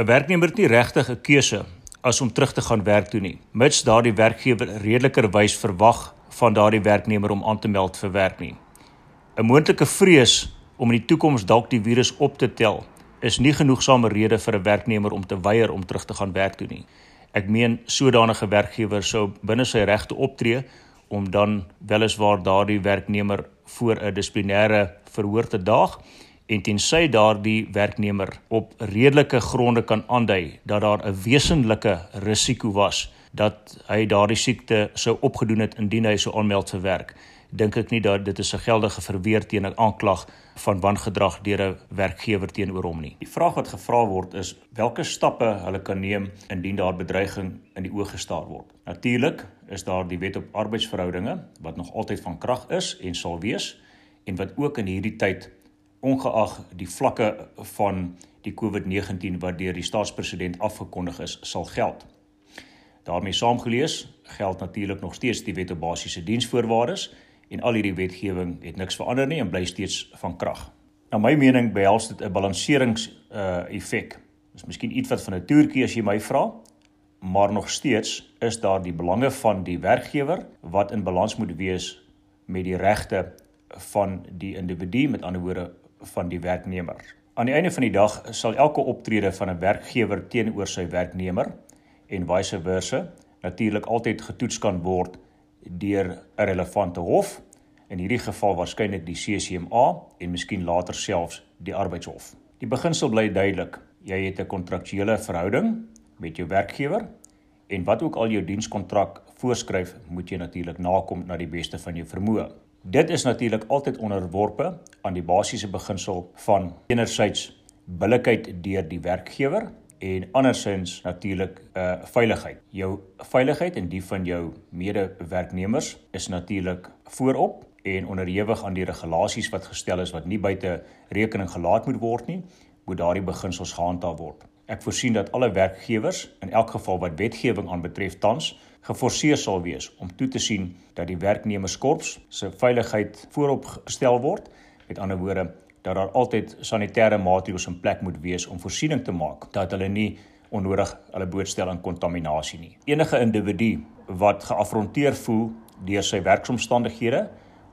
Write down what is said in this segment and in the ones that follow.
'n Werknemer het nie regtig 'n keuse as om terug te gaan werk toe nie, mits daardie werkgewer redelikerwys verwag van daardie werknemer om aan te meld vir werk nie. 'n Moontlike vrees om in die toekoms dalk die virus op te tel is nie genoegsame rede vir 'n werknemer om te weier om terug te gaan werk toe nie. Ek meen sodanige werkgewer sou binne sy regte optree om dan weliswaar daardie werknemer voor 'n dissiplinêre verhoor te daag en tensy daardie werknemer op redelike gronde kan aandui dat daar 'n wesenlike risiko was dat hy daardie siekte sou opgedoen het indien hy sou aanmeld vir werk dink ek nie dat dit is 'n geldige verweer teen 'n aanklag van wangedrag deur 'n werkgewer teenoor hom nie. Die vraag wat gevra word is watter stappe hulle kan neem indien daar bedreiging in die oog gestaar word. Natuurlik is daar die wet op arbeidsverhoudinge wat nog altyd van krag is en sal wees en wat ook in hierdie tyd ongeag die vlakke van die COVID-19 wat deur die staatspresident afgekondig is, sal geld. daarmee saamgelees geld natuurlik nog steeds die wet op basiese diensvoorwaardes en al hierdie wetgewing het niks verander nie en bly steeds van krag. Na my mening behels dit 'n balanserings uh effek. Dis miskien iets wat van 'n toertjie as jy my vra, maar nog steeds is daar die belange van die werkgewer wat in balans moet wees met die regte van die individu, met ander woorde van die werknemer. Aan die einde van die dag sal elke optrede van 'n werkgewer teenoor sy werknemer en vice versa natuurlik altyd getoets kan word deur 'n relevante hof, in hierdie geval waarskynlik die CCMA en miskien later selfs die arbeidshof. Die beginsel bly duidelik. Jy het 'n kontraktuele verhouding met jou werkgewer en wat ook al jou dienskontrak voorskryf, moet jy natuurlik nakom na die beste van jou vermoë. Dit is natuurlik altyd onderworpe aan die basiese beginsel van enerzijds billikheid deur die werkgewer en andersins natuurlik 'n uh, veiligheid. Jou veiligheid en die van jou medewerknemers is natuurlik voorop en onderhewig aan die regulasies wat gestel is wat nie buite rekening gelaat moet word nie, moet daardie beginsels gehandhaaf word. Ek voorsien dat alle werkgewers in elk geval wat wetgewing aanbetref tans geforseer sal wees om toe te sien dat die werknemerskorps se veiligheid voorop gestel word. Met ander woorde, dat daar altyd sanitêre maatreëls in plek moet wees om voorsiening te maak dat hulle nie onnodig hulle blootstel aan kontaminasie nie. Enige individu wat geafronteer voel deur sy werksomstandighede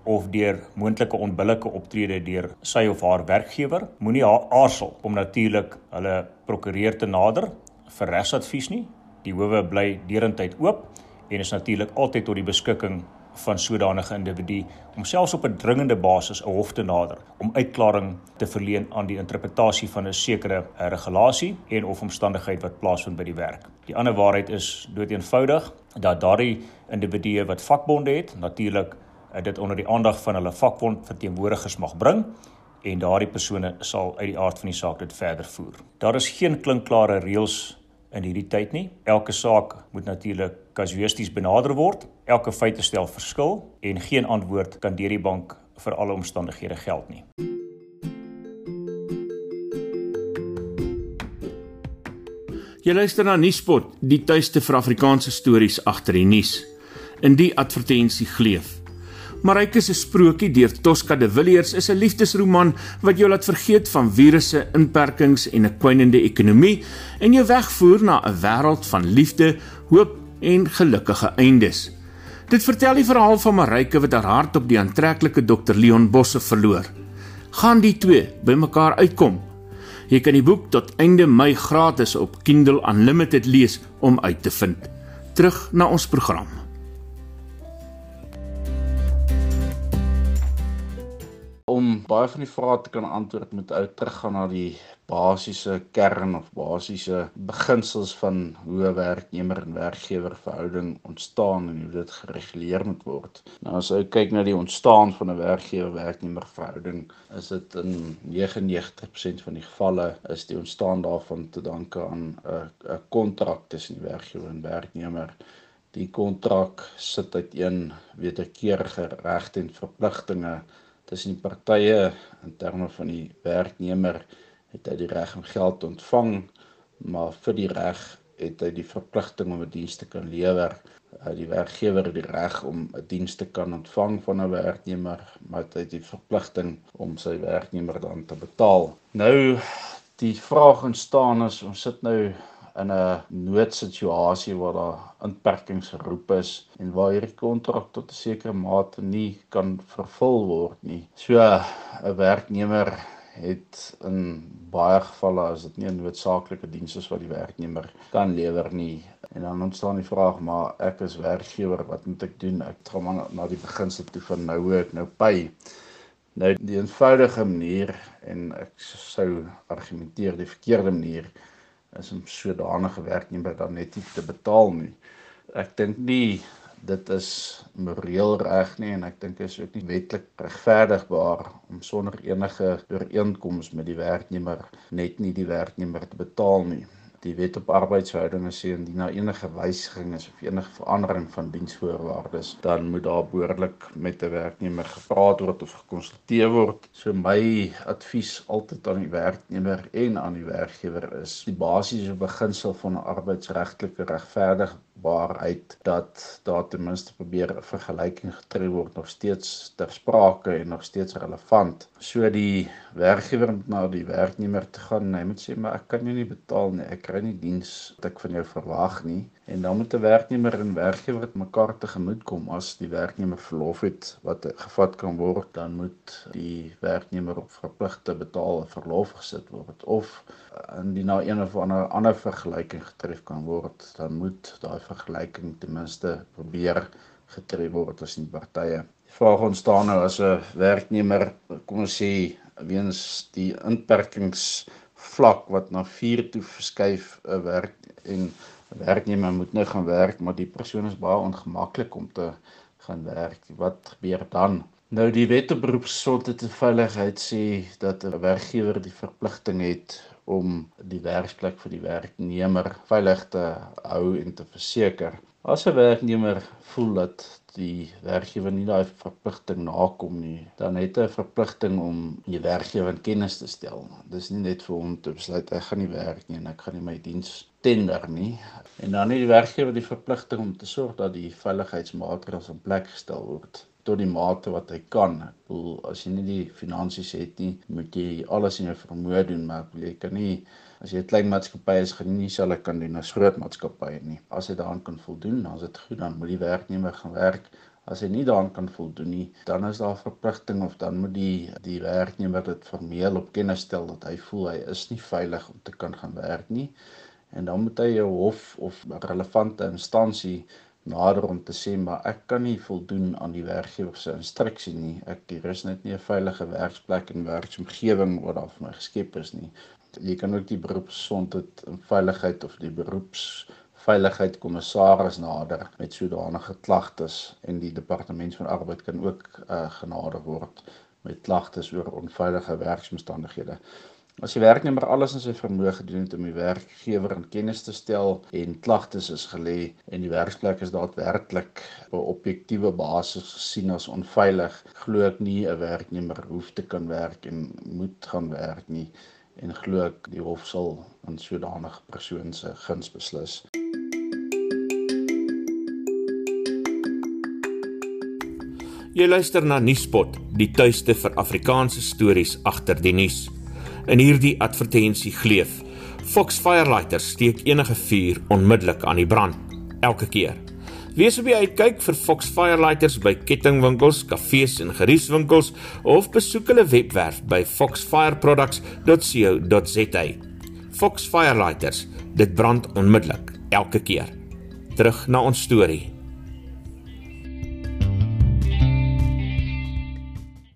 of deur moontlike onbillike optrede deur sy of haar werkgewer, moenie aarsel om natuurlik hulle prokureur te nader vir regsadvies nie. Die howe bly derentyd oop en is natuurlik altyd tot die beskikking van sodanige individu om selfs op 'n dringende basis 'n hof te nader om uitklaring te verleen aan die interpretasie van 'n sekere regulasie en of omstandigheid wat plaasvind by die werk. Die ander waarheid is doeteenvoudig dat daardie individue wat vakbonde het, natuurlik dit onder die aandag van hulle vakbond verteenwoordigers mag bring en daardie persone sal uit die aard van die saak dit verder voer. Daar is geen klinkklare reëls in hierdie tyd nie. Elke saak moet natuurlik kasuïsties benader word. Elke feite stel verskil en geen antwoord kan deur die bank vir alle omstandighede geld nie. Jy luister na Nuuspot, die tuiste vir Afrikaanse stories agter die nuus. In die advertensie gleef Marike se sprokie deur Tosca de Villiers is 'n liefdesroman wat jou laat vergeet van virusse, inperkings en 'n kwynende ekonomie en jou wegvoer na 'n wêreld van liefde, hoop en gelukkige eindes. Dit vertel die verhaal van Marike wat haar hart op die aantreklike Dr Leon Bosse verloor. Gaan die twee bymekaar uitkom? Jy kan die boek tot einde Mei gratis op Kindle Unlimited lees om uit te vind. Terug na ons program. Baie van die vrae te kan antwoord moet ou teruggaan na die basiese kern of basiese beginsels van hoe 'n werknemer en werkgewer verhouding ontstaan en hoe dit gereguleer moet word. Nou as ou kyk na die ontstaan van 'n werkgewer-werknemer verhouding, is dit in 99% van die gevalle is die ontstaan daarvan te danke aan 'n 'n kontrak tussen die werkgewer en werknemer. Die kontrak sit uiteen wederkerige regte en verpligtinge tussen die partye in terme van die werknemer het hy die reg om geld te ontvang maar vir die reg het hy die verpligting om 'n diens te kan lewer. Die werkgewer het die reg om 'n diens te kan ontvang van 'n werknemer maar hy het die verpligting om sy werknemer dan te betaal. Nou Die vraag ontstaan is ons sit nou in 'n noodsituasie waar daar inperkings geroep is en waar hierdie kontrak tot 'n sekere mate nie kan vervul word nie. So 'n werknemer het in baie gevalle as dit nie 'n noodsaaklike diens is wat die werknemer kan lewer nie en dan ontstaan die vraag maar ek is werkgewer wat moet ek doen ek gaan maar na die beginsel toe van nou hoe ek nou pay nou die eenvoudige manier en ek sou argumenteer die verkeerde manier is om sodanige werknemer dan net nie te betaal nie. Ek dink nie dit is moreel reg nie en ek dink is ook nie wetlik regverdigbaar om sonder enige ooreenkoms met die werknemer net nie die werknemer te betaal nie die wet op arbeidsverhoudinge sê indien daar enige wysiging is of enige verandering van diensvoorwaardes, dan moet daar behoorlik met 'n werknemer gepraat word of gekonsulteer word. So my advies altyd aan die werknemer en aan die werkgewer is die basiese beginsel van 'n arbeidsregtelike regverdigbaarheid dat daar ten minste probeer 'n vergelyking getref word nog steeds ter sprake en nog steeds relevant. So die werkgewer moet na die werknemer toe gaan en hy moet sê maar ek kan jou nie betaal nie. Ek kry nie diens wat ek van jou verwag nie. En dan moet 'n werknemer en werkgewer mekaar tegemoet kom. As die werknemer verlof het wat gevat kan word dan moet die werknemer op verpligte betaal verlof gesit word. Of indien nou een of ander ander vergelyking getref kan word dan moet daai vergelyking ten minste probeer getref word tussen die partye. Die vraag ontstaan nou as 'n werknemer kom ons sê weens die inperkings vlak wat na 4 toe verskuif 'n uh, werk en werknemer moet nou gaan werk, maar die persoon is baie ongemaklik om te gaan werk. Wat gebeur dan? Nou die wet op beroepsgesondheid en veiligheid sê dat 'n werkgewer die verpligting het om die werksplek vir die werknemer veilig te hou en te verseker. As 'n werknemer voel dat die werkgewer nie daai verpligting nakom nie, dan het hy 'n verpligting om die werkgewer in kennis te stel. Dis nie net vir hom te besluit ek gaan nie werk nie en ek gaan nie my diens tender nie. En dan het die werkgewer die verpligting om te sorg dat die veiligheidsmaatreëls in plek gestel word tot die mate wat hy kan. Ek bedoel as jy nie die finansies het nie, moet jy alles in jou vermoë doen, maar ek bedoel jy kan nie as jy 'n klein maatskappy is, gaan jy nie selfe kan doen as groot maatskappye nie. As jy daaraan kan voldoen, dan is dit goed, dan moet die werknemer gaan werk. As hy nie daaraan kan voldoen nie, dan is daar verpligting of dan moet die die werknemer dit formeel op kennis stel dat hy voel hy is nie veilig om te kan gaan werk nie. En dan moet hy 'n hof of relevante instansie nader om te sê maar ek kan nie voldoen aan die werkgewer se instruksie nie. Ek hier is net nie 'n veilige werksplek en werksomgewing wat daar vir my geskep is nie. Jy kan ook die beroepsgesondheid en veiligheid of die beroeps veiligheid kommissaris nader met sodanige klagtes en die departement van arbeid kan ook uh, genader word met klagtes oor onveilige werksomstandighede. As die werknemer alles in sy vermoë gedoen het om die werkgewer in kennis te stel en klagtes is gelê en die werksplek is daadwerklik op 'n objektiewe basis gesien as onveilig, glo ek nie 'n werknemer hoef te kan werk en moet gaan werk nie en glo ek die hof sal aan sodanige persoon se guns beslis. Jy luister na Nuuspot, die tuiste vir Afrikaanse stories agter die nuus. In hierdie advertensie gleef: Fox Firelighter steek enige vuur onmiddellik aan die brand, elke keer. Wees op die uitkyk vir Fox Firelighters by kettingwinkels, kafees en geriefwinkels of besoek hulle webwerf by foxfireproducts.co.za. Fox Firelighters, dit brand onmiddellik, elke keer. Terug na ons storie.